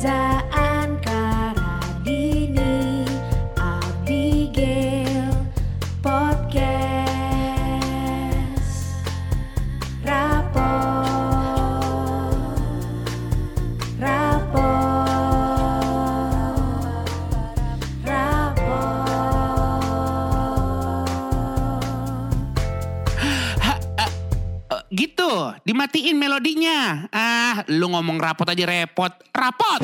Reza lu ngomong rapot aja repot. Rapot!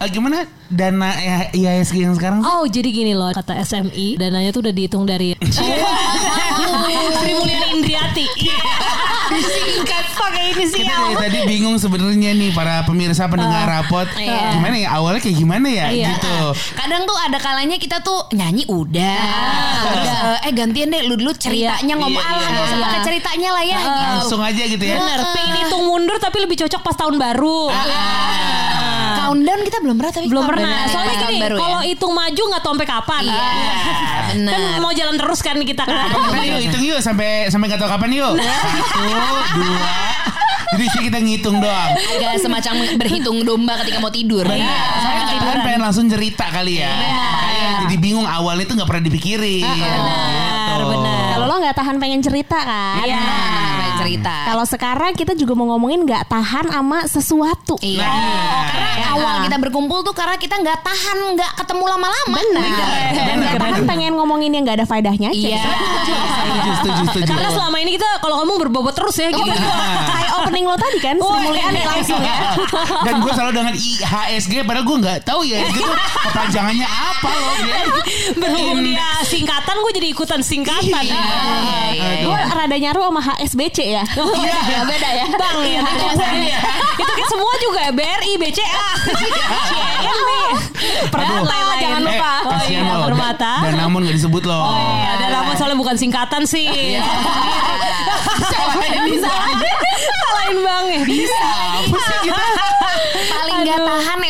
Ah, gimana dana ya- IHSG yang sekarang? Oh jadi gini loh kata SMI dananya tuh udah dihitung dari Sri Mulyani Indriati. Pakai ini sih. Kita dari tadi bingung sebenarnya nih para pemirsa pendengar rapot. iya. Gimana ya awalnya kayak gimana ya Iya. gitu. Kadang tuh ada kalanya kita tuh nyanyi udah, Terus, eh, eh gantian deh lu dulu ceritanya ngomong Iya, ala iya. nggak usah pakai ceritanya lah ya. gitu. Langsung aja gitu ya. Bener, pengen hitung mundur tapi lebih cocok pas tahun baru. Countdown kita belum pernah tapi Belum pernah. ya. Soalnya gini, ya. kalau hitung maju nggak tahu sampai kapan. Iya, Kan benar. mau jalan terus kan kita kan. Yuk hitung yuk sampai sampai gak tau kapan yuk. Satu, dua. Jadi sih kita ngitung doang. Agak semacam berhitung domba ketika mau tidur. Benar. Iya. Saya kan pengen langsung cerita kali ya. Makanya jadi bingung awalnya tuh nggak pernah dipikirin. Benar, Gitu. benar. Kalau lo nggak tahan pengen cerita kan? Iya, Nah, cerita. Kalau sekarang kita juga mau ngomongin nggak tahan sama sesuatu. Iya. Nah. Karena awal kita berkumpul tuh karena kita nggak tahan nggak ketemu lama-lama. Benar. Dan nggak tahan pengen ngomongin yang nggak ada faedahnya aja. Iya. Karena selama ini kita kalau ngomong berbobot terus ya gitu. Kayak opening lo tadi kan, Sri Mulyani langsung ya. Dan gue selalu dengan IHSG padahal gue nggak tahu ya itu kepanjangannya apa loh. Ya. Berhubung dia singkatan gue jadi ikutan singkatan. Iya, iya. Gue rada nyaru sama HSBC ya. Iya, beda ya. Bang ya. Itu kan semua juga ya BRI, BCA. CMB. Permata Permata, jangan Eh, lupa. Oh kasihan iya, loh. Permata. Dan namun gak disebut loh. Iya, ada nama soalnya bukan singkatan sih. Salahin bang ya. Bisa. Apa sih kita? paling nggak tahan kalau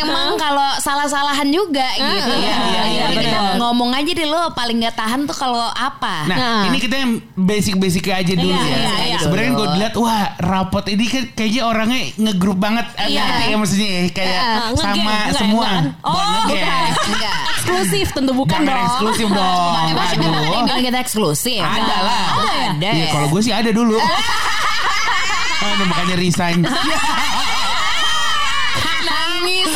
salah-salahan juga gitu ya. iya, iya, Jadi betul. Ngomong aja deh lo paling nggak tahan tuh kalau apa. Nah, ini kita yang basic-basic aja dulu Iya, ya. iya, iya. Sebenarnya gue dilihat wah rapot ini kan kayaknya orangnya ngegrup banget. Iya. Ya maksudnya ya? kayak ngegeng, sama enggak, semua. enggak? Oh, Bukan. Enggak. Eksklusif tentu bukan Jangan dong. eksklusif dong. Emang yang bilang kita eksklusif? Ada lah. Ada Iya, ya. kalau gue sih ada dulu. Aduh, makanya resign. nangis.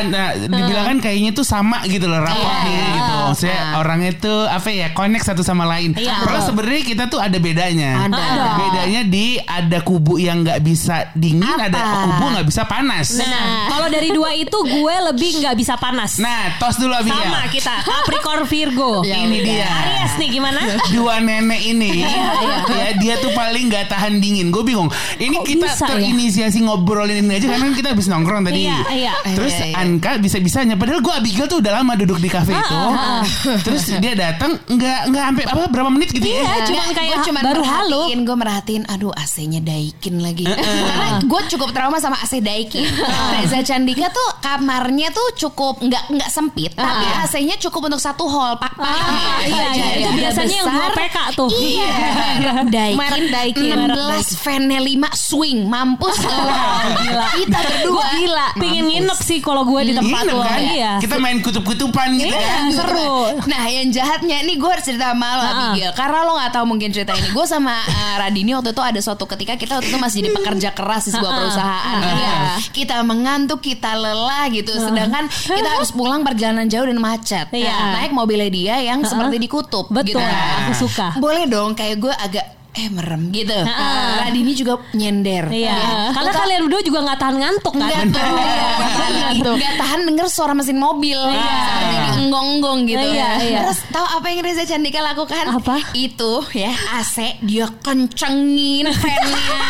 Tahan nah, dibilang kan kayaknya tuh sama gitu loh rapotnya Iya. gitu maksudnya orangnya tuh apa ya connect satu sama lain Iya. padahal sebenarnya kita tuh ada bedanya Ada. Ada. bedanya di ada kubu yang nggak bisa dingin Apa? ada kubu nggak bisa panas Nah, kalau dari dua itu gue lebih nggak bisa panas. nah tos dulu Abi ya. Sama kita Capricorn Virgo. ini dia Aries nih gimana? dua nenek ini Iya, ya dia tuh paling nggak tahan dingin gue bingung ini Kok kita bisa ya? terinisiasi ngobrolin ini aja karena kita habis nongkrong tadi Iya, iya. terus Iya, iya. Anka bisa-bisanya padahal gue Abigail tuh udah lama duduk di kafe Ah, itu terus dia datang nggak nggak sampai apa berapa menit gitu ya Iya, cuman kayak gue cuman baru halo. merhatiin, gue merhatiin, aduh AC-nya Daikin lagi. Karena gue cukup trauma sama AC Daikin. Reza Candika tuh kamarnya tuh cukup nggak nggak sempit, tapi AC-nya cukup untuk satu hall. Pak, pak. iya, iya. Itu biasanya yang dua PK tuh. Iya. Daikin, Daikin. 16 fan-nya 5 swing, mampus. gila. Kita berdua gila. Pengen nginep sih kalau gue di tempat Nginep lo. kan? Iya. kita main kutub-kutupan gitu Iya, kan seru. Nah yang jahatnya nih gue harus cerita sama lo Abigail Karena lo gak tahu mungkin cerita ini Gue sama uh, Radini waktu itu ada suatu ketika Kita waktu itu masih jadi pekerja keras di sebuah perusahaan Iya. Kita mengantuk, kita lelah gitu Sedangkan kita harus pulang perjalanan jauh dan macet Iya. Nah, Naik mobilnya dia yang seperti dikutub Betul, gitu. aku suka. Boleh dong kayak gue agak eh merem gitu Radini juga nyender Iya. Ya. Karena tau- kalian berdua juga nggak tahan ngantuk kan? Enggak tuh, Gitu. Enggak tahan denger suara mesin mobil Seperti dienggong-enggong gitu Iya, iya. Terus tahu apa yang Reza Candika lakukan? Apa? Itu ya AC dia kencengin fan-nya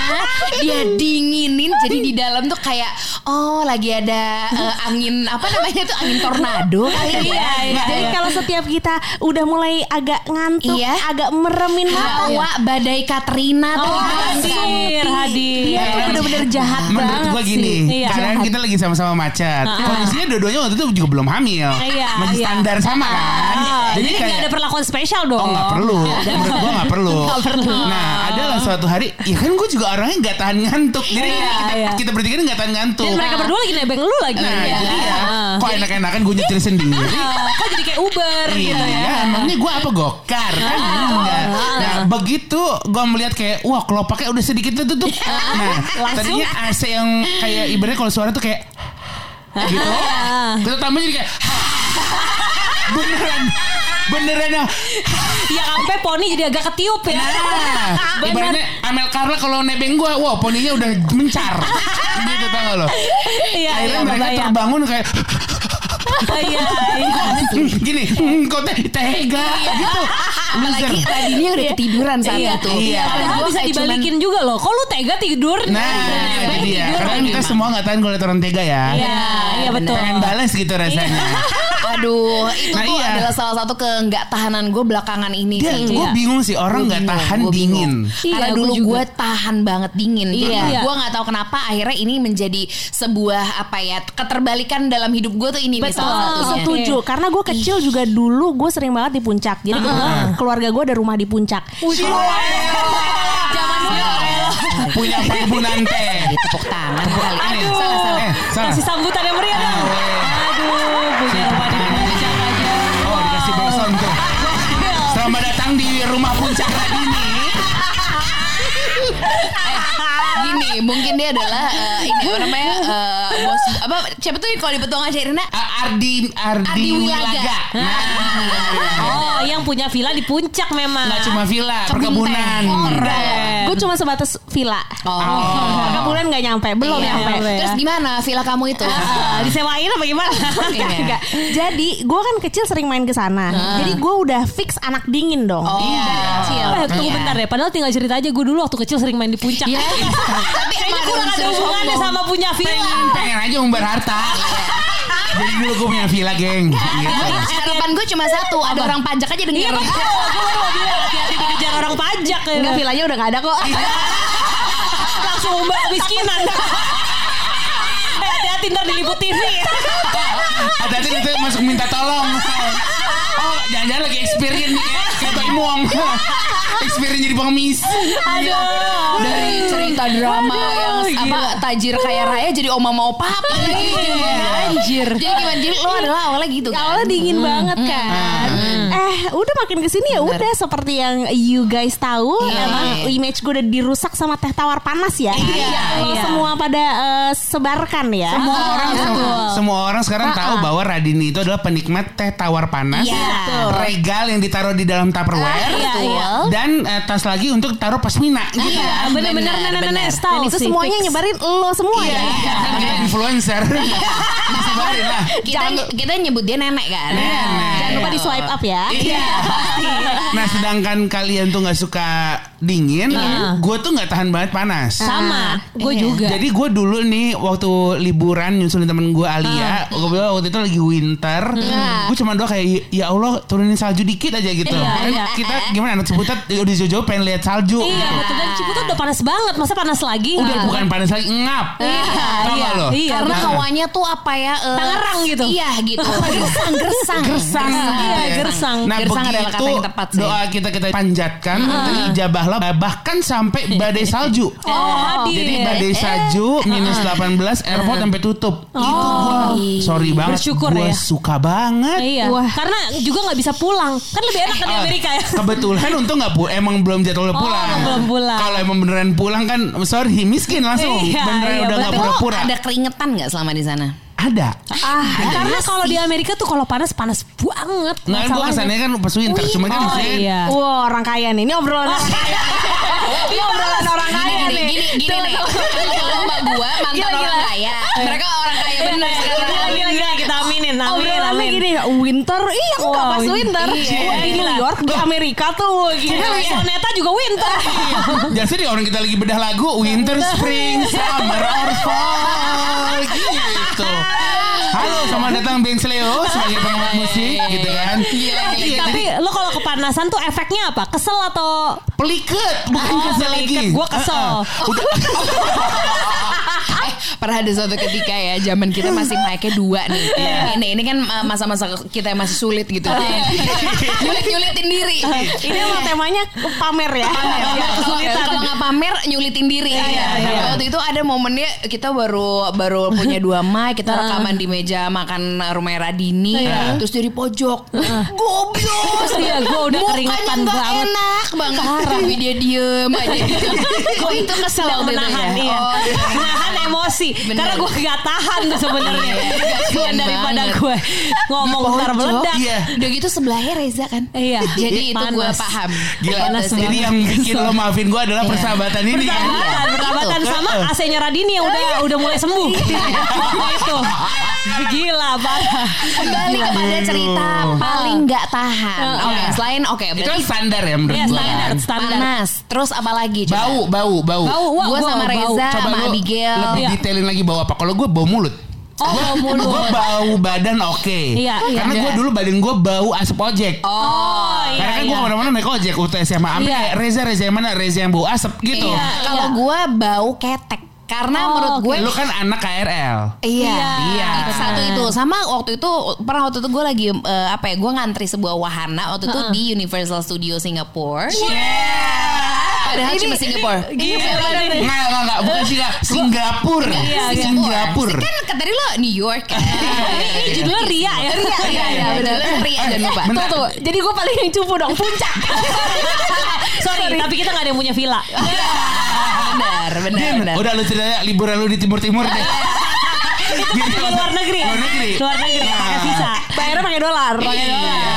Dia dinginin Jadi di dalam tuh kayak Oh lagi ada eh, angin Apa namanya tuh Angin tornado kali ya Iya, iya. Jadi kalau setiap kita udah mulai agak ngantuk, Iya. agak meremin mata, Hawa badai Katrina tuh Oh, ganti. hadir, hadir. dia tuh bener-bener jahat Menurut banget gue gini, sih. Iya. karena kita lagi sama-sama macet. Kondisinya dua-duanya waktu itu juga belum hamil. Iya, Masih iya. standar sama kan. Ah, Jadi nggak kayak- ada perlakuan spesial dong. Oh nggak perlu, menurut gue nggak perlu. Nggak perlu. Nah ada lah suatu hari, ya kan gue juga orangnya nggak tahan ngantuk. Jadi Iya, kita, iya. kita bertiga ini nggak tahan ngantuk. Dan mereka berdua lagi nebeng lu lagi. Nah, ya. dia. Ah. Kok enak-enakan gue nyetir sendiri. Ah, Kok jadi kayak Uber gitu ya. Iya, emangnya gue apa gokar kan? Enggak. Nah, begitu gue melihat kayak, wah kelopaknya udah sedikit tertutup. Nah, tadinya AC yang kayak ibaratnya kalau suara tuh kayak gitu. Kita tambah jadi kayak beneran beneran ya. Ya sampai poni jadi agak ketiup ya. Nah, ibaratnya Amel Carla kalau nebeng gue, wah poninya udah mencar. gitu tau gak lo? Iya, Akhirnya iya, mereka kebayang. terbangun kayak Iya, iya. gini, "Hmm, kok teh tega gitu. Apalagi Loser. Radini udah ketiduran saat Iya. itu. Iya. Padahal bisa dibalikin juga loh. Kok lu tega tidur? Nah, itu dia. Karena kita semua nggak tahan kalau orang tega ya. Iya, iya betul. Pengen balas gitu rasanya. Aduh, itu Nah, tuh iya. adalah salah satu ke nggak tahanan gue belakangan ini Dia, sih. gue bingung sih orang nggak bingung, tahan gua dingin. Iya, Karena gua dulu gue tahan banget dingin. Jadi Iya. gue nggak tahu kenapa akhirnya ini menjadi sebuah apa ya keterbalikan dalam hidup gue tuh ini Betul. salah satunya. Setuju Karena gue kecil juga dulu Gue sering banget di puncak Jadi kebetulan keluarga gue ada rumah di puncak Zaman dulu. Punya perkebunan teh. Ditepuk tangan kali. Ini. Salah salah. Eh, salah. Kasih sambutan yang meriah mungkin dia adalah eh, ini apa namanya eh, bos apa siapa tuh kalau di petualang Sherina? Ah, Ardi Ardi, Ardi Wilaga. Wilaga. Nah, Oh, yang punya villa di puncak memang. nggak cuma villa, Kebun perkebunan. Oh. Gue cuma sebatas villa Oh. Kemudian gak nyampe Belum Iya. nyampe nyampe. Terus gimana villa kamu itu? Ah, disewain apa gimana? Iya. Enggak. Jadi gue kan kecil sering main ke sana. Jadi gue udah fix anak dingin dong. Oh. Dari kecil. Eh, tunggu Iya. bentar ya. Padahal tinggal cerita aja gue dulu waktu kecil sering main di puncak. Iya. Tapi Kayaknya emang kurang ada hubungannya sama punya villa. Pengen, pengen aja umbar harta. Jadi dulu gue punya villa, geng. Gitu. Harapan gue cuma satu, ada orang pajak aja Iya denger. betul. Gue mau bilang hati-hati dikejar orang pajak. ya. Enggak villanya udah gak ada kok. Langsung umbar kemiskinan. Eh, Hati-hati ntar diliput TV. Hati-hati nanti masuk minta tolong. Oh, jangan-jangan lagi experience nih kayak, kayak Bayi Muang. Experience jadi pengemis. Aduh. Dari cerita drama yang apa tajir kaya raya jadi oma mau papa. Iya, anjir. Jadi gimana? Jadi lo adalah awalnya gitu kan? Awalnya dingin banget kan. Eh, udah makin ke sini ya udah seperti yang you guys tahu, Iya. emang image gue udah dirusak sama teh tawar panas ya. Iya, Lo iya. semua pada eh, sebarkan ya. Semua orang semua, semua orang sekarang tahu bahwa Radini itu adalah penikmat teh tawar panas, Iya. regal yang ditaruh di dalam tupperware, Iya, iya. Dan eh, tas lagi untuk taruh pasmina gitu Iya, kan. bener-bener bener, nenek-nenek style Dan itu sih, semuanya fix. nyebarin lo semua Iya, ya. kan kita influencer. Sebarin lah. Kita kita nyebut dia nenek kan? Nenek. Jangan lupa di swipe up ya. Iya. Nah sedangkan kalian tuh nggak suka dingin, gue tuh nggak tahan banget panas. Sama, gue Iya. juga. Jadi gue dulu nih waktu liburan nyusulin temen gue Alia, gue bilang waktu itu lagi winter, gue cuma doa kayak ya Allah turunin salju dikit aja gitu. Iya, kan iya. kita gimana anak Ciputat udah jauh-jauh pengen lihat salju. Iya gitu. betul dan Ciputat udah panas banget Masa panas lagi Udah bukan panas lagi ngap. Iya, Tau iya. gak lo? Iya, Karena Nah. hawanya tuh apa ya? eh, Tangerang gitu. Iya gitu. Gersang, gersang. gersang Iya, ya. gersang. Nah Gersang adalah begitu kata yang tepat sih. doa kita kita panjatkan terijabahlah bahkan sampai badai salju. Oh, hadir. Jadi badai salju minus 18 airport sampai tutup. Itu gua sorry banget. Bersyukur gua ya. suka banget. Iya Karena juga gak bisa pulang Kan lebih enak kan di Ah, Amerika ya Kebetulan untung nggak pu emang belum jadwal Oh, pulang. belum pulang. Kalau emang beneran pulang kan sorry miskin langsung. Iya, beneran iya, udah nggak pura-pura. ada keringetan nggak selama di sana? Ada. Ah, Karena kalau di Amerika tuh kalau panas panas banget Nggak kan gue kesannya kan pas winter, cuma kan Oh maksudnya iya Wah orang kaya nih. Ini obrolan orang kaya. Ini obrolan orang kaya Gini, nih. gini, gini nih. Kalau mbak gua mantan Gila, orang gila. kaya, mereka orang kaya bener sekarang. Gila, gila, gila, kita aminin, amin, Obrolannya amin. gini winter, iya aku Wow, pas winter. iya, Gua di New York di Amerika tuh gini. Karena Soneta juga winter. Jangan sedih orang kita lagi bedah lagu Winter, Spring, Summer, or Fall. Halo, selamat datang Ben Sleo sebagai pengamat musik gitu kan. Iya, Tapi jadi lo kalau kepanasan tuh efeknya apa? Kesel atau peliket bukan Oh, kesel peliket. lagi. Gua kesel. Udah pernah ada suatu ketika ya zaman kita masih mic-nya dua nih. Iya. Ini ini kan uh, masa-masa kita yang masih sulit gitu. Nyulit-nyulitin diri. Ini emang temanya pamer ya. Kalau- kesulitan. Kalau nggak pamer nyulitin diri. Nah, Waktu itu ada momennya kita baru baru punya dua mic, kita rekaman di meja makan rumah Radini, terus dari pojok. Gobios. Iya, gua udah keringetan banget. enak banget. Tapi dia diem aja gitu. Kok itu kesel sedang waktu itu menahan ya? iya. Oh, menahan emosi Bener. karena gue gak tahan tuh sebenarnya Iya, Cuman kasihan daripada gue ngomong ntar meledak Iya. Udah gitu sebelahnya Reza kan. Iya. Jadi itu gue paham. Gila. Panas Jadi banget. yang bikin lo maafin gue adalah persahabatan ini kan. persahabatan persahabatan sama AC-nya Radini yang udah udah mulai sembuh itu gila parah Kembali kepada cerita paling nggak tahan. Iya. Oke, selain oke Itu kan standar ya menurut Iya, gue standar, standar. panas. Terus apa lagi? coba? Bau, bau, bau. Bau, Gue gua sama. Reza sama Abigail. lebih Iya. Lagi bau apa? Kalau gue bau mulut. oh bau mulut Gue bau badan oke. Iya, iya. Karena gue dulu badan gue bau asap ojek. oh iya Karena kan gue iya. ke mana-mana naik ojek waktu SMA. Sampai Iya. Reza, Reza yang mana? Reza yang bau asap gitu. Iya. Kalau gue bau ketek. Karena Oh, menurut gue Lu kan anak KRL. Iya, Iya. Itu satu itu sama waktu itu pernah waktu itu gue lagi eh, apa ya gue ngantri sebuah wahana waktu itu di Universal Studio Singapore. Padahal cuma Singapore. Gimana nih? Enggak, enggak, enggak. Bukan sih, enggak. Singapura. Iya, iya. Singapura. Kan kata tadi lo New York kan. ini judulnya Ria ya Iya, iya, iya, benar. Ria jangan lupa. Tuh, tuh. Jadi gue paling yang cupu dong puncak. sorry tapi kita gak ada yang punya villa Benar, benar, Din, benar. udah lu cerita liburan lu di timur-timur deh. Gitu. Ke luar negeri Luar negeri. luar negeri pakai visa Bayarnya pakai dolar. pakai dolar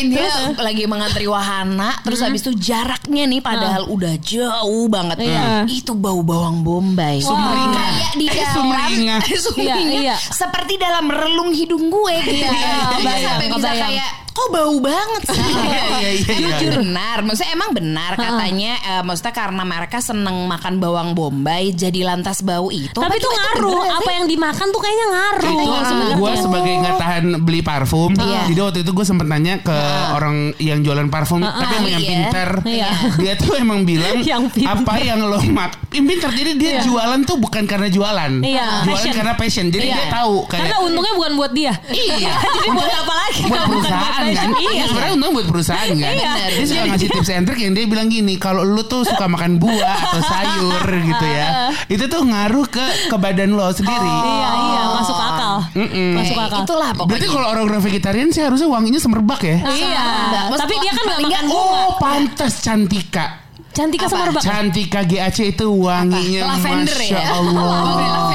Intinya lagi mengantri wahana Terus habis itu jaraknya nih Padahal udah jauh banget Iya. Itu bau bawang bombay Sumringah. Kayak di dalam Sumringah. Sumringah. Iya, iya. Seperti dalam relung hidung gue gitu Iya, kebayang, Sampai bisa kayak Kok bau banget sih Iya, iya, iya, iya. Jujur benar Maksudnya emang benar Katanya eh, Maksudnya karena mereka seneng makan bawang bombay Jadi lantas bau itu tapi itu ngaruh apa sih? yang dimakan tuh kayaknya ngaruh itu sebenarnya. gue sebagai nggak tahan beli parfum Iya. jadi waktu itu gue sempet nanya ke orang yang jualan parfum tapi emang yang Iya. pinter Iya. dia tuh emang bilang apa yang lo mak yang pinter jadi dia Iya. jualan tuh bukan karena jualan Iya, jualan passion. karena passion jadi Iya. dia tahu kayak karena untungnya bukan buat dia Iya. jadi buat apa lagi buat bukan perusahaan kan passion? iya Iya, sebenarnya untung buat perusahaan kan? Iya. dia suka ngasih tips and trick yang dia bilang gini kalau lu tuh suka makan buah atau sayur gitu ya. Itu tuh ngaruh ke ke badan lo sendiri. Iya iya masuk akal. Mm-mm. masuk Eh, akal. Itulah pokoknya. Berarti kalau orang-orang vegetarian sih harusnya wanginya semerbak ya? iya. Maksud- tapi dia kan nggak makan nggak- bunga Oh, pantas Cantika. cantika rebak Cantika GAC itu wanginya Lavender Masya ya Allah.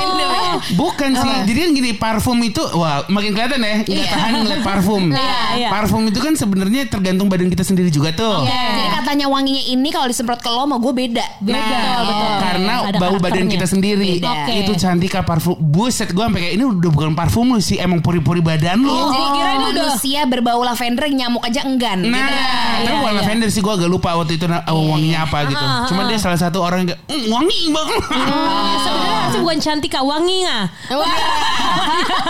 Ya Bukan sih, jadi kan gini parfum itu wah makin kelihatan ya nggak Iya. tahan ngeliat parfum. Iya, iya. Parfum itu kan sebenarnya tergantung badan kita sendiri juga tuh. Ya, Jadi katanya wanginya ini kalau disemprot ke lo sama gue beda. Beda, Nah, betul. karena Ada bau badan kita sendiri Beda. Oke. itu Cantika parfum. Buset, gue sampai kayak ini udah bukan parfum lu sih, emang puri-puri badan lu. Jadi kira Oh. manusia berbau lavender nyamuk aja enggan. Nah, gitu. tapi iya, bukan iya. lavender sih gue agak lupa waktu itu na- wanginya apa gitu. Ah, ah, Cuma ah. dia salah satu orang yang kayak, "Mm, wangi banget. Oh, sebenarnya bukan cantika wangi nggak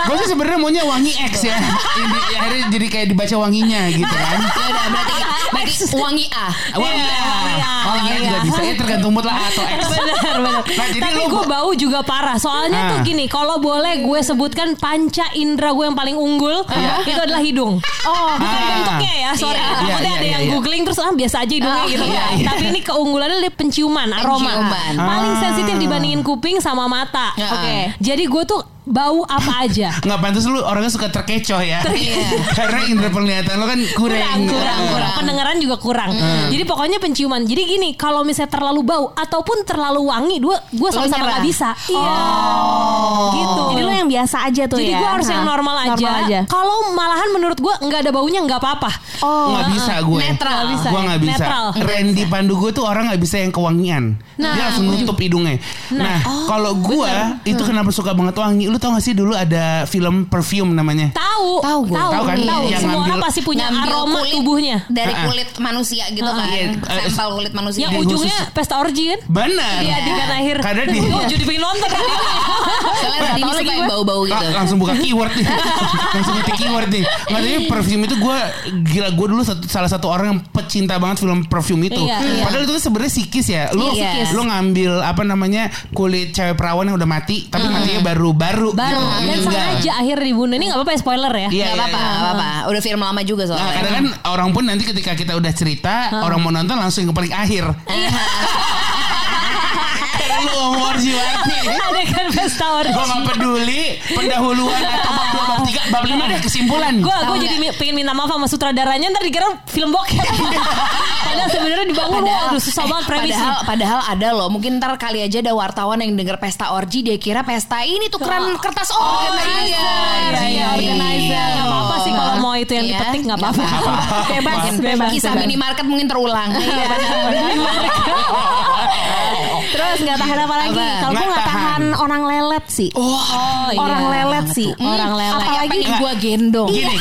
gue sih sebenarnya maunya wangi X ya. Ini akhirnya jadi kayak dibaca wanginya gitu kan. Ya udah berarti berarti wangi A. Wangi Iya, A. iya, Wangi A iya. juga bisa ya tergantung mood lah atau X. benar benar Nah, tapi gue bau juga parah soalnya Ah. tuh gini kalau boleh gue sebutkan panca indera gue yang paling unggul itu adalah hidung oh bukan Ah. bentuknya ya sorry Iya, Takutnya iya, ada iya, yang iya. googling terus ah biasa aja hidungnya Ah, gitu iya, iya. tapi ini keunggulannya dari penciuman aroma paling Ah. sensitif dibandingin kuping sama mata Ah. oke jadi gue tuh bau apa aja Nggak pantas lu orangnya suka terkecoh ya. Karena indera penglihatan lu kan kurang. kurang kurang kurang pendengaran juga kurang jadi pokoknya penciuman jadi gini kalau misalnya terlalu bau ataupun terlalu wangi gue gue sama-sama nggak bisa iya gitu Jadi lo yang biasa aja tuh Jadi ya. gue harus yang Hah, normal aja. Kalau malahan menurut gue nggak ada baunya nggak apa-apa. Oh. Nggak bisa gue. Netral. Bisa Gue ya? nggak bisa. Netral. Randy Pandugo tuh orang nggak bisa yang kewangian. Nah. Dia langsung nutup hidungnya. Nah, Oh, kalau gue itu kenapa suka banget wangi? Lu tau gak sih dulu ada film perfume namanya? Tahu, Tahu gue. Tahu kan? Tahu. Yang Semua orang ngambil- pasti punya aroma kulit tubuhnya. dari Ah. kulit manusia gitu kan. Iya, eh, Sampel kulit manusia. Yang Iya, ujungnya khusus- pesta orgi kan? Benar. Iya di kan akhir. Karena di Oh, jadi pengen nonton. Soalnya tadi suka gue. bau-bau gitu. La- langsung buka keyword nih langsung ngetik keyword nih tapi perfume itu gue gila gue dulu satu- salah satu orang yang pecinta banget film perfume itu Iya, iya. padahal itu sebenarnya sikis ya lu Iya, lu ngambil apa namanya kulit cewek perawan yang udah mati tapi matinya baru baru Baru gitu. dan Meninggal. sengaja akhir dibunuh. Ini nggak apa-apa ya spoiler ya. Iya, Gak apa-apa, iya, apa-apa. Udah film lama juga Nah, soalnya. kadang kan orang pun nanti ketika kita udah cerita, orang mau nonton langsung yang paling akhir. Adegan pesta orgy. Gue gak peduli pendahuluan atau bab dua bab tiga bab lima deh kesimpulan. Gue gue jadi pengen minta maaf sama sutradaranya ntar dikira film bokep. Padahal sebenarnya dibangun wah aduh susah eh, banget premisnya. Padahal, padahal ada loh. Mungkin ntar kali aja ada wartawan yang denger pesta orgi dia kira pesta ini tukeran kertas Oh, orgi. iya, iya, organizer. Gak apa-apa sih kalau mau itu yang Iya, dipetik gak nggak apa-apa. Bebas, bebas. Kisah minimarket mungkin terulang. Iya benar. Terus nggak tahan apa lagi? Kalau gue Nggak tahan orang lelet sih. Oh, iya. orang lelet sih. Orang lelet. Apalagi gua gendong. Gini,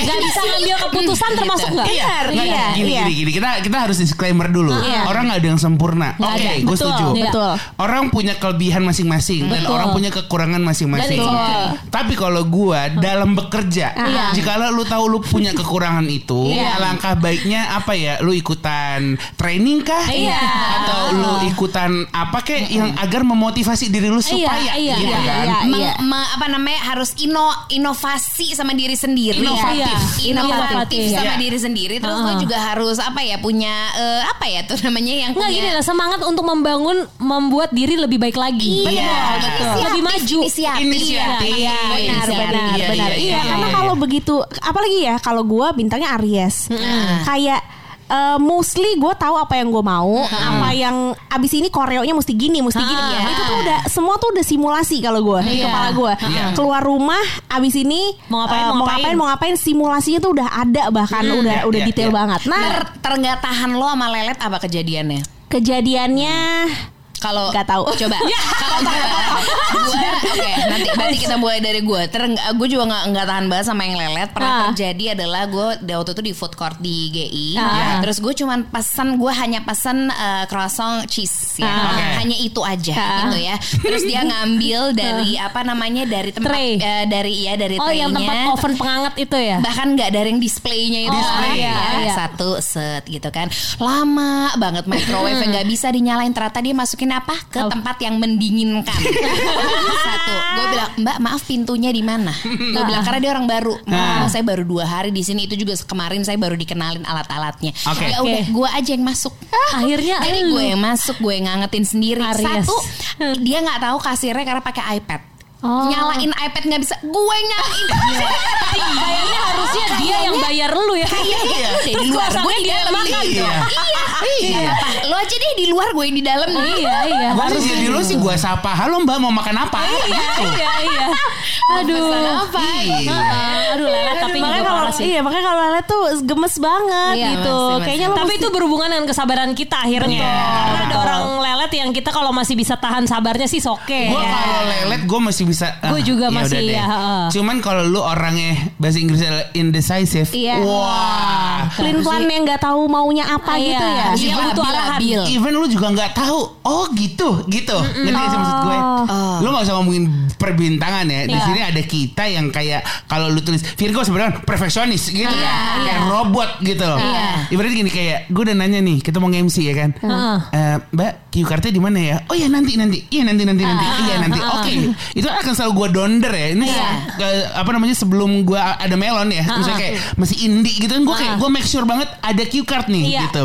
Gak bisa ngambil keputusan termasuk gak? Iya, iya, gini, iya. gini, gini. Kita kita harus disclaimer dulu. Iya. Orang nggak ada yang sempurna. Oke, gue setuju. betul. Orang punya kelebihan masing-masing dan orang punya kekurangan masing-masing. Betul. Tapi kalau gua dalam bekerja, Iya. jika lu tahu lu punya kekurangan itu, Iya. alangkah baiknya apa ya? Lu ikutan training kah? Iya. Atau lu ikutan apa kek yang agar memotivasi diri lu supaya iya, gitu iya, kan? iya. Meng- me- apa namanya harus ino inovasi sama diri sendiri Inovatif. Inovatif, Inovatif. sama Iya. diri sendiri terus Uh-uh. lo juga harus apa ya punya eh, apa ya tuh namanya yang Nggak punya gini lah semangat untuk membangun membuat diri lebih baik lagi. Iya, Betul. Lebih maju. Inisiatif. Inisiatif. Iya, benar inisiatif. benar Iya, benar iya, iya, iya, karena iya, kalau iya. begitu apalagi ya kalau gue bintangnya Aries kayak eh, mostly gue tahu apa yang gue mau apa yang abis ini koreonya mesti gini mesti gini Ah. itu tuh udah semua tuh udah simulasi kalau gue di Iya. kepala gue Iya. keluar rumah abis ini Mau ngapain, eh, mau mau ngapain. ngapain mau ngapain simulasinya tuh udah ada bahkan udah Iya, udah iya, detail iya. banget nah Ter, terenggak tahan lo sama lelet apa kejadiannya? kejadiannya Kalau Nggak tahu. coba. Kalau gue, oke nanti nanti kita mulai dari gue. Ter, gue juga nggak nggak tahan banget sama yang lelet. Pernah Ah. terjadi adalah gue waktu itu di food court di GI. Ah. Terus gue cuman pesan gue hanya pesan eh, croissant cheese ya. Ah. Hanya itu aja Ah. gitu ya. Terus dia ngambil dari apa namanya dari tempat Tray. eh, dari ya dari Oh yang tempat oven penganget itu ya? bahkan nggak ada yang displaynya itu Oh, ya. iya, iya. satu set gitu kan lama banget microwave yang nggak bisa dinyalain ternyata dia masukin apa ke Apa? tempat yang mendinginkan satu gue bilang mbak maaf pintunya di mana gue bilang karena dia orang baru Nah. oh, saya baru dua hari di sini itu juga kemarin saya baru dikenalin alat-alatnya Oke. ya udah Oke. gue aja yang masuk Akhirnya jadi elu. gue yang masuk gue yang ngangetin sendiri Aries. satu dia nggak tahu kasirnya karena pakai iPad Oh. nyalain iPad nggak bisa gue nyalain Kayaknya harusnya dia yang bayar lu ya. Iya, iya. Luar Terus gue di dia makan. nih. Iya. Iya. Iya. Lo aja deh di luar gue yang di dalam nih. Iya, iya. Gua sih jadi lu sih gua sapa, halo mbak mau makan apa? Iya, iya, iya. Aduh. Pesan apa? Iya. Aduh, lelet tapi makanya juga kalau parah sih. iya makanya kalau lelet tuh gemes banget Iya, gitu kayaknya lo Tapi itu berhubungan dengan kesabaran kita akhirnya. Karena ada orang lelet yang kita kalau masih bisa tahan sabarnya sih oke. Gue kalau lelet gue masih bisa. Gua ah, juga ya masih, ya. Cuman kalau lu orangnya bahasa Inggrisnya indecisive, Iya. wah. Plan plan yang nggak tahu maunya apa Iya. gitu ya. Iya, Labil, butuh arahan. Even lu juga nggak tahu. Oh gitu, gitu. Ngerti gak sih maksud gue? Oh. Lu nggak usah ngomongin perbintangan ya. Di Iya. sini ada kita yang kayak kalau lu tulis Virgo sebenarnya perfeksionis gitu Iya, ya, kayak iya. robot gitu. Iya. Ibaratnya gini kayak gue udah nanya nih, kita mau nge-MC ya kan. Heeh. Eh, Mbak, cue cardnya di mana ya? Oh ya nanti nanti. Iya nanti nanti nanti. Iya nanti. Oke. Itu akan selalu gue donder ya. Ini Iya. eh, apa namanya sebelum gue ada melon ya. Misalnya kayak masih indie gitu kan gue kayak gue make sure banget ada cue card nih Iya. gitu.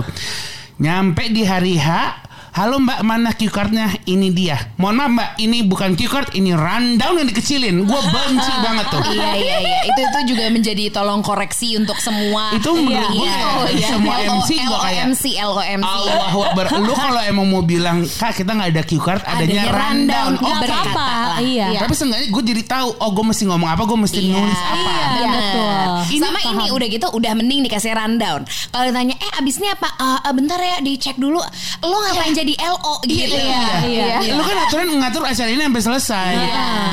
Nyampe di hari H Halo mbak mana cue cardnya Ini dia Mohon maaf mbak Ini bukan cue card Ini rundown yang dikecilin Gue benci banget tuh Iya iya iya itu itu juga menjadi tolong koreksi untuk semua Itu menurut gue Iya, iya. semua MC gue kayak LOMC LOMC Allahu Akbar Lu kalau emang mau bilang Kak kita gak ada cue card Adanya, Adanya rundown, rundown. Oh berkata lah. Iya. Iya. Tapi seenggaknya gue jadi tahu Oh gue mesti ngomong apa Gue mesti Iya, nulis apa Iya, betul. Ini Sama paham. ini udah gitu udah mending dikasih rundown. Kalau ditanya eh abis ini apa? "Eh, eh, bentar ya dicek dulu. Lo ngapain jadi LO gitu? iya, iya. Lu kan aturan ngatur acara ini sampai selesai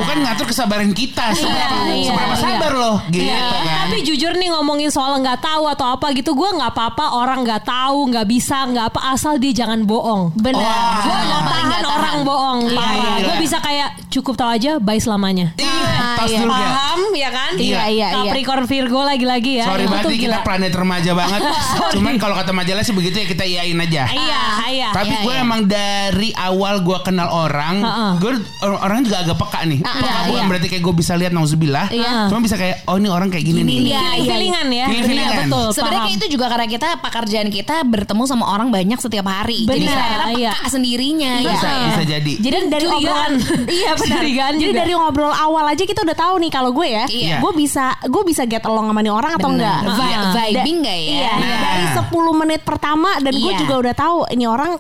Bukan ngatur kesabaran kita Seberapa, iya, seberapa iya. sabar loh Gitu Iya. kan Tapi jujur nih ngomongin soal nggak tahu atau apa gitu, gue nggak apa-apa orang nggak tahu, nggak bisa, nggak apa asal dia jangan bohong. Benar. Wah. Gue nggak tahan orang bohong. Iya, iya. Gue bisa kayak cukup tahu aja, bye selamanya. Iya, tos iya. ya. Paham ya kan? Iya, iya, iya. Capricorn Virgo lagi-lagi ya. Sorry banget kita planet remaja banget. Cuman kalau kata majalah sih begitu ya kita iyain aja. Iya, iya. Tapi Iya, gue iya. Emang dari awal gue kenal orang, Ha-ha. gue orang juga agak peka nih. Peka iya, bukan iya. berarti kayak gue bisa lihat nauzubillah. Iya. Cuma bisa kayak oh ini orang kayak gini nih. Iya, iya. Feeling-feelingan ya. Feeling-feelingan. Iya, betul. Sebenarnya kayak itu juga karena kita pekerjaan kita bertemu sama orang banyak setiap hari. Jadi Benar, kita iya. peka sendirinya. Bisa, gitu. bisa jadi. Jadi dari obrolan iya benar. Jadi juga. dari ngobrol awal aja kita udah tahu nih kalau gue ya, Iya. gue bisa gue bisa get along sama nih orang atau enggak. Da- vibing nggak ya? Iya. Nah. Dari 10 menit pertama dan gue Iya. juga udah tahu ini orang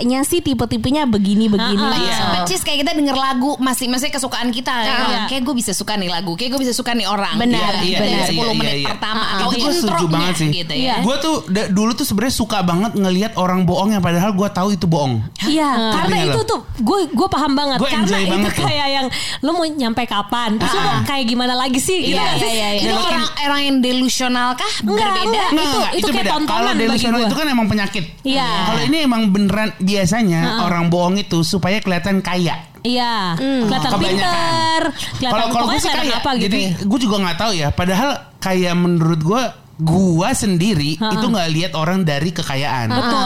kayaknya sih tipe-tipenya begini begini. Ah, ah. gitu. Iya. Percis kayak kita denger lagu masih masih kesukaan kita. Iya. Kayak gue bisa suka nih lagu, kayak gue bisa suka nih orang. Benar, iya, Dari iya, 10 iya, menit iya. pertama atau Itu gue setuju banget sih. gitu Iya. ya. Gue tuh da- dulu tuh sebenarnya suka banget ngelihat orang bohong yang padahal gue tahu itu bohong. Iya, Karena Ngerti nggak itu tuh gue gue paham banget Gue karena enjoy itu banget tuh. kayak yang lo mau nyampe kapan terus lo mau kayak gimana lagi sih gitu Iya, iya, iya, iya. Itu orang orang yang delusional kah? Enggak, itu- itu kayak tontonan Kalau bagi delusional gua. itu kan emang penyakit. Iya. Kalau ini emang beneran biasanya orang bohong itu supaya kelihatan kaya. Iya, kelihatan pinter, kelihatan Kalau kalau gue sih kaya, apa gitu. jadi ya. gue juga nggak tahu ya. Padahal kayak menurut gue, gue sendiri Ha-ha. itu nggak lihat orang dari kekayaan. Betul.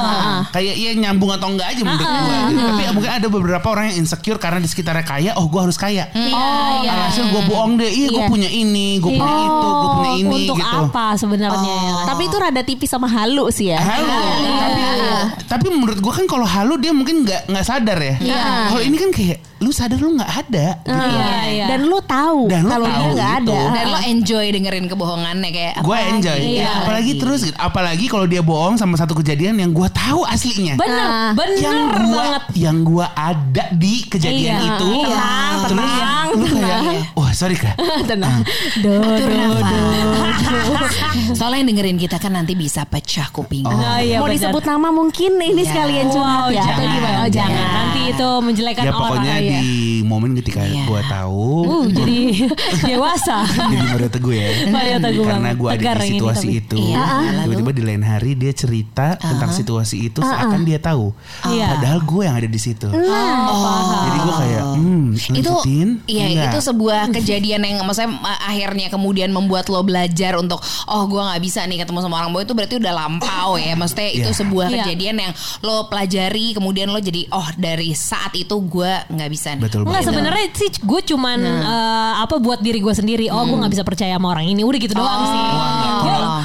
Kayak ya nyambung atau enggak aja menurut gue. Gitu. Tapi mungkin ada beberapa orang yang insecure karena di sekitarnya kaya. Oh gue harus kaya. Iya, iya. Alhasil gue bohong deh. Iya gue Iya. punya ini, gue punya Iya. itu, gue punya ini Untuk gitu. apa sebenarnya? ya kan? Tapi itu rada tipis sama halu sih ya. Halo, tapi tapi menurut gue kan kalau halu dia mungkin nggak nggak sadar ya. Iya. Kalau ini kan kayak lu sadar lu nggak ada. gitu. Iya, iya. Dan lu tahu Dan lu kalau dia nggak gitu. ada. Dan lo enjoy dengerin kebohongannya kayak Gue apa enjoy, gitu. Ya, apalagi terus, gitu. apalagi kalau dia bohong sama satu kejadian yang gue tahu aslinya. Bener, Nah, bener yang gua banget. yang gua ada di kejadian Iya, itu. iya. Terus Tenang, lu kayak, tenang. wah sorry kak. Tenang. Do, Atur do. Soalnya yang dengerin kita kan nanti bisa pecah kuping. Oh, iya, Mau bener. disebut nama mungkin ini Ya. sekalian curhat Wow, ya atau jangan, gimana? Oh, jangan. Nanti itu menjelekan Ya orang. pokoknya iya. di momen ketika Iya. gua tahu. Uh, jadi dewasa. Jadi Mario Teguh ya Mario Teguh Karena gue ada di ini situasi itu Iya, lalu? Tiba-tiba di lain hari dia cerita Tentang situasi itu Seakan dia tahu Iya. Padahal gue yang ada di situ Oh, Jadi gue kayak hmm, itu lanjutin? iya Enggak. itu sebuah kejadian yang maksudnya uh, akhirnya kemudian membuat lo belajar untuk oh gua nggak bisa nih ketemu sama orang boy itu berarti udah lampau ya maksudnya itu Iya. sebuah Iya. kejadian yang lo pelajari kemudian lo jadi oh dari saat itu gua nggak bisa Betul Enggak sebenarnya sih gue cuman eh, apa buat diri gue sendiri. Oh gue nggak bisa percaya sama orang ini. Udah gitu doang sih.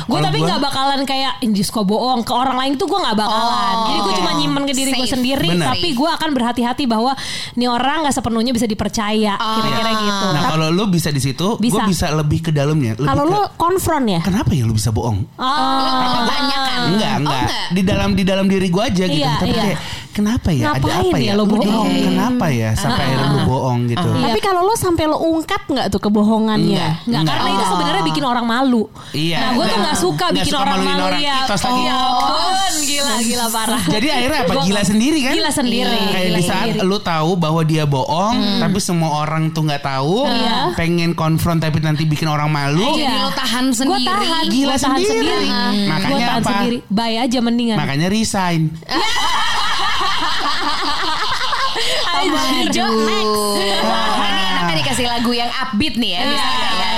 Gue tapi nggak bakalan kayak ini suka bohong ke orang lain tuh gue nggak bakalan. Oh, Jadi gue cuma oke. nyimpen ke diri gue sendiri. Benar. Tapi gue akan berhati-hati bahwa nih orang nggak sepenuhnya bisa dipercaya. Kira-kira gitu. Nah kalau lu bisa di situ Gue Bisa. bisa lebih ke dalamnya lebih Kalau ke- lu konfront ya? Kenapa ya lu bisa bohong? Oh, banyak kan Enggak, Oh, enggak. enggak. Di dalam di dalam diri gue aja gitu. Iya, Tapi iya. kayak kenapa ya? ada Ngapain apa ya ya? lo bohong kenapa ya? Sampai akhirnya lu bohong gitu. Iya. Tapi kalau lu sampai lu ungkap nggak tuh kebohongannya? Enggak. Nggak, karena itu sebenarnya bikin orang malu. Iya. Nah, gue tuh Nggak- nggak suka nggak bikin suka orang maluin malu orang. ya. Lagi. Ya ampun, gila, gila parah. Jadi akhirnya apa? Gua- Gila sendiri kan? Gila sendiri. Kayak Gila di saat sendiri. lu tahu bahwa dia bohong, tapi semua orang tuh nggak tahu, Iya. pengen konfront tapi nanti bikin orang malu. Jadi lo tahan Gue sendiri. tahan, Gila gua tahan sendiri. sendiri. Hmm. Gua Makanya tahan apa? sendiri. Bye aja mendingan. Makanya resign. Aduh. Wah, ini enaknya dikasih lagu yang upbeat nih ya. Misalnya.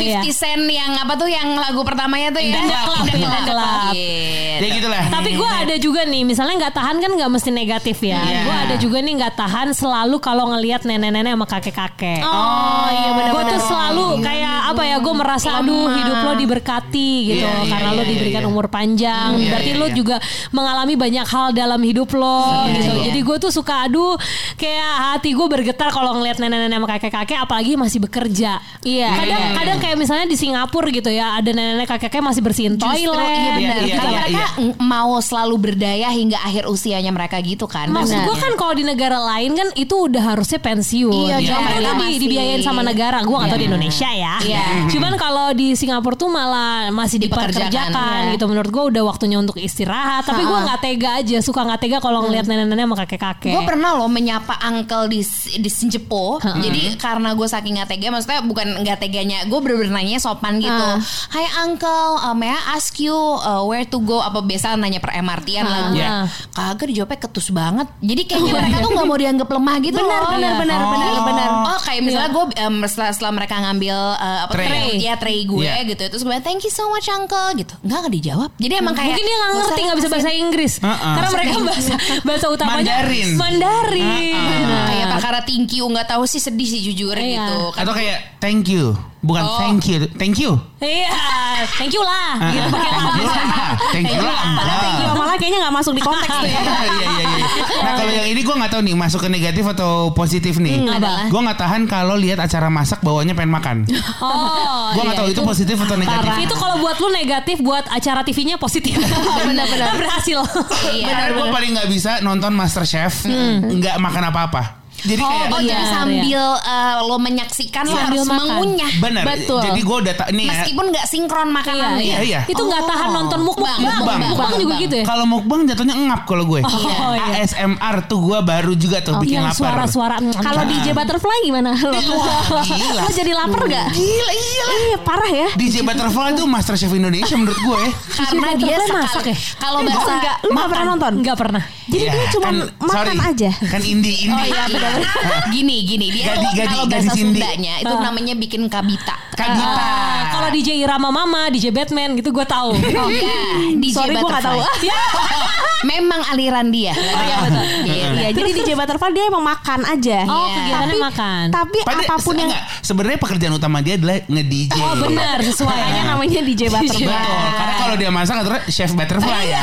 Iya, iya. 50 Cent yang apa tuh yang lagu pertamanya tuh ya. In the Club, In the In the Club. Gitu. Ya gitulah. Tapi gue ada juga nih, misalnya nggak tahan kan nggak mesti negatif ya. Iya. Gue ada juga nih nggak tahan selalu kalau ngelihat nenek-nenek sama kakek-kakek. Oh iya Gue tuh selalu kayak apa ya? Gue merasa aduh hidup lo diberkati gitu Iya, iya, karena lo iya, diberikan iya. umur panjang. Iya, Berarti iya, lo iya. juga mengalami banyak hal dalam hidup lo gitu. iya. Jadi gue tuh suka aduh kayak hati gue bergetar kalau ngelihat nenek-nenek sama kakek-kakek apalagi masih bekerja. Iya, Kadang iya, iya. kadang kayak misalnya di Singapura gitu ya ada nenek-nenek kakek-kakek masih bersihin Justru toilet. iya benar. Iya, iya, Karena iya, mereka iya. mau selalu berdaya hingga akhir usianya mereka gitu kan. Maksud gue kan kalau di negara lain kan itu udah harusnya pensiun. Iya, cuma mereka di, dibiayain sama negara. Gue gak tau di Indonesia ya. Iya. Cuman kalau di Singapura tuh malah masih Dipekerjakan. dipekerjakan Iya. gitu. Menurut gue udah waktunya untuk istirahat. Tapi gue nggak tega aja. Suka nggak tega kalau ngeliat nenek-nenek sama kakek-kakek. Gue pernah loh menyapa uncle di di Sinjepo. Hmm. Jadi karena gue saking gak tega, maksudnya bukan gak teganya, gue bener-bener nanya sopan gitu. Ah. Hi uncle, uh, may I ask you uh, where to go? Apa biasa nanya per MRT-an lah gue. Iya. Kagak dijawabnya ketus banget. Jadi kayaknya mereka tuh nggak mau dianggap lemah gitu Benar, loh. benar, benar, Oh. benar, benar. Oh kayak misalnya gue um, setelah, setelah mereka ngambil uh, apa Tray. tray, ya tray gue Iya. gitu terus gue bilang, thank you so much uncle gitu nggak nggak dijawab jadi emang kayak Mungkin dia nggak ngerti nggak bisa bahasa Inggris Heeh. karena mereka bahasa bahasa utamanya Mandarin. Mandarin. Heeh. kayak perkara thank you nggak tahu sih sedih sih jujur Iya. gitu Atau kayak thank you, bukan Oh. thank you, thank you. Iya, thank you lah. Gitu pakai lah. Thank you lah, thank you lah. Thank you malah kayaknya nggak masuk di konteks tuh ya. Iya iya iya. Nah kalau yang ini gue nggak tahu nih masuk ke negatif atau positif nih. adalah? Gue nggak tahan kalau lihat acara masak bawanya pengen makan. Oh, Gue nggak iya, tahu itu positif atau negatif. Parah. Itu kalau buat lu negatif, buat acara TV-nya positif. Benar-benar berhasil. Iya. Karena gue paling nggak bisa nonton Master Chef nggak makan apa-apa. Jadi kayak Oh Iya, jadi sambil uh, lo menyaksikan lo Sambil harus makan. mengunyah. benar. Betul. Jadi gue udah tak nih ya. Meskipun nggak sinkron makanan. Iya, iya. Itu nggak tahan nonton mukbang. Mukbang, Mukbang, mukbang, juga gitu ya. Kalau mukbang jatuhnya ngap kalau gue. Oh, iya. ASMR tuh gue baru juga tuh bikin Yang lapar. suara-suara. Kalau DJ Butterfly gimana? Lo, gila. lo jadi lapar gak? Gila iya. Iya parah ya. DJ Butterfly itu Master Chef Indonesia menurut gue. Karena dia masak ya? Kalau bahasa enggak. Lu nggak pernah nonton? Enggak pernah. Jadi Iya, dia cuma kan, makan aja. Kan indie indie. Oh iya benar. gini gini dia Gadi- tuh gadi- kalau gadi bahasa Cindy. Sundanya itu namanya bikin kabita. Kabita. Ah, kalau DJ Irama Mama, DJ Batman gitu gue tahu. Oke, DJ Sorry, gua nggak tahu. Butterfly. Memang aliran dia. Oh iya betul. Iya, jadi DJ Butterfly dia emang makan aja. Oh, Iya. kegiatannya Tapi- makan. Tapi Padahal apa pun yang sebenarnya pekerjaan utama dia adalah nge-DJ. Oh benar, sesuai. Makanya namanya DJ Butterfly. Betul. Karena kalau dia masak adalah chef butterfly ya.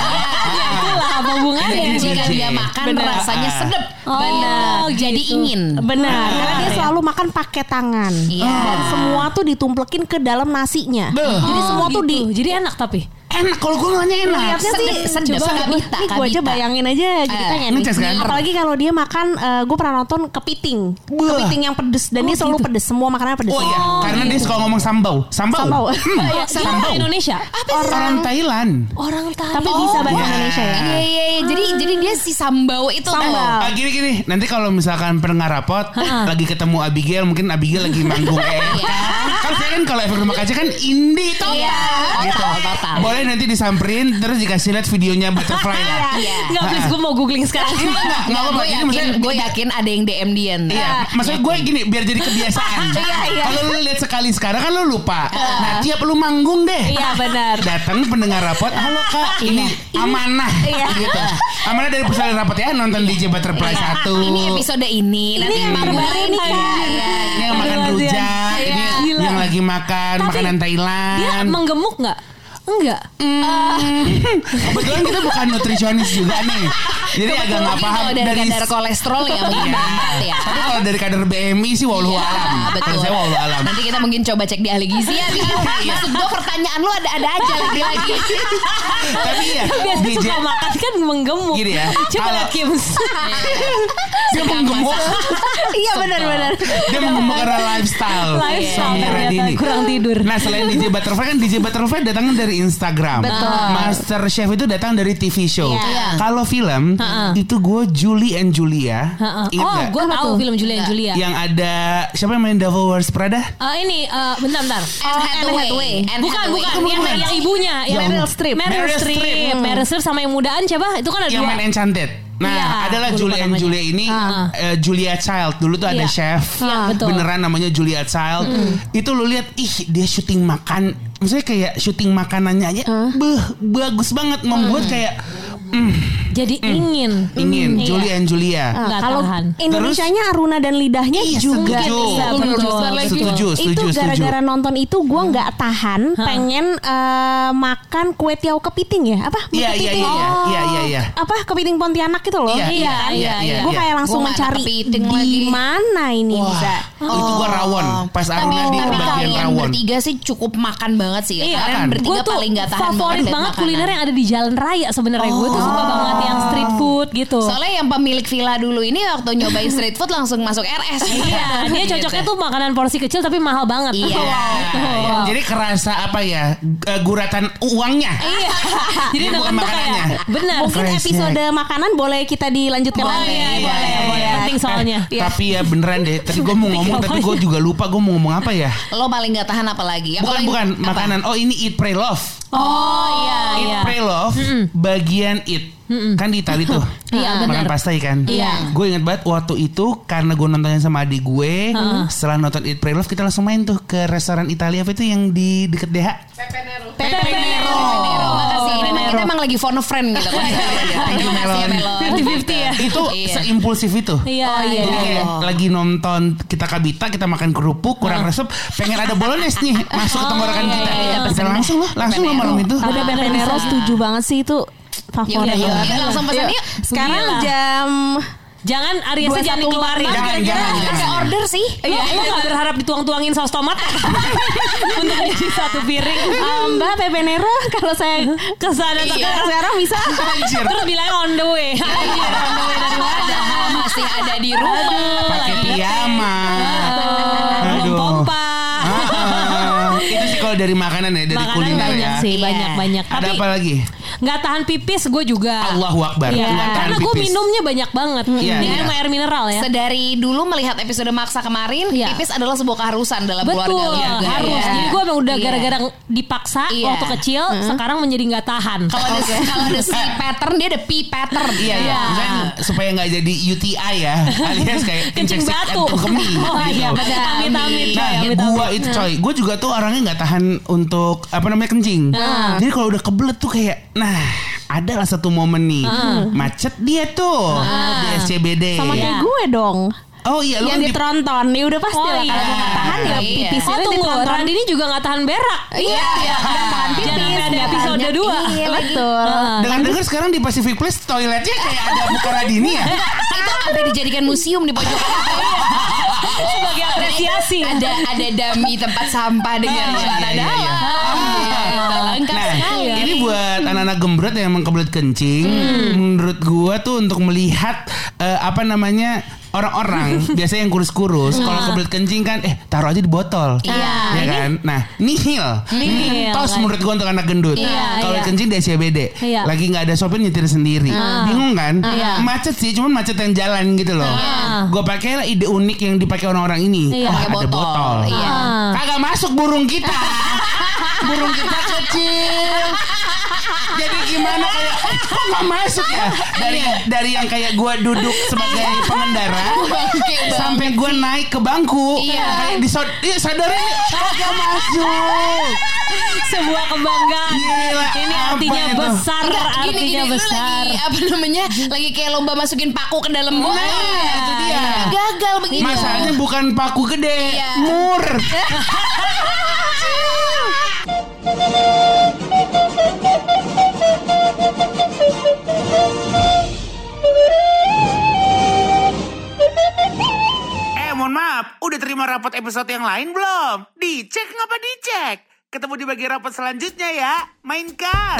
Itulah apa hubungannya. Jika dia makan Bener. rasanya Ah. sedep. Oh, Benar. Jadi gitu. ingin. Benar, Ah. karena dia selalu makan pakai tangan. Iya. Dan semua tuh ditumplekin ke dalam nasinya. Beuh. Jadi semua tuh di Jadi enak tapi. Enak kalau gue nanya enak. Lihatnya sih sedep. coba Kabita, nih gue aja bayangin aja jadi Eh, pengen kan? Apalagi kalau dia makan gue pernah nonton kepiting. Wah. Kepiting yang pedes dan dia selalu pedes, semua makanannya pedes. Oh iya, karena dia suka ngomong sambau. Sambau. Sambau. Hmm, Orang sambau. Indonesia. Orang Thailand. Orang Thailand. Tapi bisa bahasa Wah. Indonesia ya. Iya iya iya. Jadi jadi dia si sambau itu Sambau. Ah, gini gini, nanti kalau misalkan pendengar rapot lagi ketemu Abigail, mungkin Abigail lagi manggung eh. Kan saya kan kalau efek rumah kaca kan indie. Iya, Gitu. total, total. Boleh nanti disamperin terus dikasih lihat videonya butterfly ya. Iya. Enggak, please gue mau googling sekarang. Enggak, enggak, enggak Nggak, apa-apa. gue Ini yakin, maksudnya gue yakin ada yang DM dia. Iya, maksudnya gue gini biar jadi kebiasaan. Kalau lu lihat sekali sekarang kan lu lupa. Nah, tiap lu manggung deh. Iya benar. Datang pendengar rapot, halo kak, ini amanah, gitu. Amanah dari perusahaan rapot ya nonton DJ Butterfly satu. Ini episode ini. nanti yang nih, lagi. Kak. Iya. Ini yang makan rujak, ini Iya. Yang lagi makan makanan Dia Thailand. menggemuk nggak? Enggak. Kebetulan kita bukan nutrisionis juga nih, jadi agak nggak paham kalau dari, kadar kolesterol ya mungkin Iya. banget ya. Tapi kalau dari kadar BMI sih walau Iya, alam. betul. Saya walau alam. Nanti kita mungkin coba cek di ahli gizi ya. Bi. Maksud gue pertanyaan lu ada-ada aja lagi-lagi. Tapi ya, Biasa DJ suka makan kan menggemuk. Gini ya, Coba lihat Kims. dia menggemuk. Iya benar-benar. Dia menggemuk karena lifestyle. Lifestyle kurang tidur. Nah selain DJ Butterfly kan DJ Butterfly datangnya dari Instagram. Betul. Master Chef itu datang dari TV show. Iya. Kalau film Ha-ha. itu gue Julie and Julia. Heeh. Ingat Oh, gue tahu film Julia and Julia. Yang ada siapa yang main Devil Wears Prada? Eh, ini eh, bentar bentar. Anne Hathaway. Bukan, Hathaway. bukan. Itu Yang, bukan. yang ibunya. Yang Meryl Streep. Meryl Streep. Streep. Meryl Streep sama yang mudaan siapa? Itu kan ada Yang main Enchanted. Nah, Iya, adalah Julia and. Julia ini Ah. eh, Julia Child. Dulu tuh ada Iya. chef. Iya, betul. Beneran namanya Julia Child. Itu lu lihat ih dia syuting makan maksudnya kayak syuting makanannya aja beh bagus banget membuat kayak mm, Jadi ingin. ingin Iya. Julia and Julia. Nah, Nggak kalau. Indonesianya Aruna dan lidahnya Iya, juga setuju. bisa Betul. Setuju, itu setuju, setuju. gara-gara nonton itu gue nggak tahan pengen eh, makan kue tiaw kepiting ya apa Mie Iya, iya, kepiting. iya, iya, iya, iya, iya. apa kepiting Pontianak itu loh Iya, iya, iya, iya. gue kayak langsung Gua mencari kepiting di lagi. mana ini Wah, bisa itu gua rawon. Pas Aruna di Tapi bagian kalian rawon. bertiga sih cukup makan banget sih. Iya, Kalian kan? bertiga Gue tuh paling gak tahan favorit banget, banget, kuliner makanan. yang ada di jalan raya sebenarnya. Gue tuh suka banget yang street food gitu. Soalnya yang pemilik villa dulu ini waktu nyobain street food langsung masuk RS. Iya, dia cocoknya tuh makanan porsi kecil tapi mahal banget. Iya. Iya, Jadi kerasa apa ya eh, guratan uangnya. Iya. Jadi Iya, bukan makanannya. benar. mungkin episode makanan boleh kita dilanjutkan Oh lagi iya, boleh, boleh. penting soalnya. Iya. Tapi ya beneran deh. Tadi gue mau ngomong tapi gue juga lupa gue mau ngomong apa ya. Lo paling gak tahan apa lagi? Yang Bukan paling- bukan apa? makanan. Oh ini eat pray love. Oh iya Eat iya. pray love bagian eat. Kan di Itali tuh. Iya, Makan pasta ikan. Iya. Gue inget banget waktu itu karena gue nontonnya sama adik gue. Setelah nonton Eat Pray Love kita langsung main tuh ke restoran Italia apa itu yang di deket DH. Pepe Nero. Nero, makasih. Ini emang kita emang lagi phone a friend gitu kan. Thank you, ya, Melon. Melon. 50-50 ya. Itu Iya. seimpulsif itu. Iya. Oh, iya. Jadi kayak lagi nonton kita kabita, kita makan kerupuk, kurang resep, pengen ada bolones nih masuk ke tenggorokan iya, kita. iya, Bisa langsung loh, langsung loh malam itu. Tapi Pepe Nero setuju banget sih itu favorit. Yaudah, banget. yuk, langsung pesan Yuk. yuk. Sekarang Gila. jam Jangan Aries Dua, jangan dikeluarin. lima, Jangan, kira-kira. jangan, Ada jangan. order sih. Iya, lo gak berharap dituang-tuangin saus tomat untuk jadi satu piring. Ah, Mbak Pepe Nero kalau saya ke sana Iya. ke sekarang bisa. Anjir. Terus bilang on the way. Anjir, on the way dari mana? Masih ada di rumah. Pakai piyama. Kalau dari makanan ya, dari Makanan kuliner banyak ya. sih, banyak-banyak. Ada Tapi apa lagi? nggak tahan pipis gue juga. Allahu Akbar. Tahan karena gue minumnya banyak banget. Iya, Ini iya. minum air mineral ya. Sedari dulu melihat episode maksa kemarin, Iya. pipis adalah sebuah keharusan dalam keluarga Betul, juga. harus. ya. Jadi gue emang udah Iya. gara-gara dipaksa Iya. waktu kecil, sekarang menjadi nggak tahan. Kalau ada kalau ada C pattern dia ada P pattern. Iya, iya. Misalnya supaya nggak jadi UTI ya, alias kayak Kencing batu. jantung kemih. Oh gitu. iya, benar. Amit-amit. Nah, gua itu coy, gua juga tuh orangnya nggak tahan untuk apa namanya kencing. Jadi kalau udah kebelet tuh kayak, nah ada lah satu momen nih macet dia tuh di SCBD. Sama kayak gue dong. Oh iya, lu yang kan di- ditronton ya udah pasti Oh, lah iya. kalau mau nggak tahan ya Iya. pipis Oh tunggu, Radini juga nggak tahan berak. Iya, iya. Jangan sampai ada episode. 2. Iya betul. dengar-dengar sekarang di Pacific Place toiletnya kayak ada buka Radini ya. Itu sampai dijadikan museum di pojokan. Apresiasi. ada ada dami tempat sampah dengan Iya, celana iya, dalam. Iya. Gitu, Lengkap Nah, sekali. ini buat anak-anak gembrot yang emang kebelet kencing, menurut gua tuh untuk melihat eh, apa namanya orang-orang biasanya yang kurus-kurus kalau kebelet kencing kan eh taruh aja di botol. Iya. Ya kan? Nah, nihil. Nihil, Tos menurut gua untuk anak gendut. Iya, kalau iya. kencing di SCBD. Iya. Lagi nggak ada sopir nyetir sendiri. Bingung kan? Macet sih, cuman macet yang jalan gitu loh. Gua pakai ide unik yang dipakai orang-orang ini. Iya. Pakai ada botol. botol. Iya. Ah. Kagak masuk burung kita. burung kita kecil. Jadi gimana kayak eh, kok nggak masuk ya? Dari dari yang kayak gua duduk sebagai pengendara sampai gua naik ke bangku. Iya. Kayak disod iya sadarin kagak masuk. Sebuah kebanggaan. Gila, Ini artinya itu? besar, Enggak, gini, artinya gini, besar. lagi apa namanya? Lagi kayak lomba masukin paku ke dalam Nah, bola. itu dia. Gagal begini. Masalahnya bukan paku gede, Iya. mur. udah terima rapot episode yang lain belum? Dicek ngapa dicek? Ketemu di bagian rapot selanjutnya ya. Mainkan.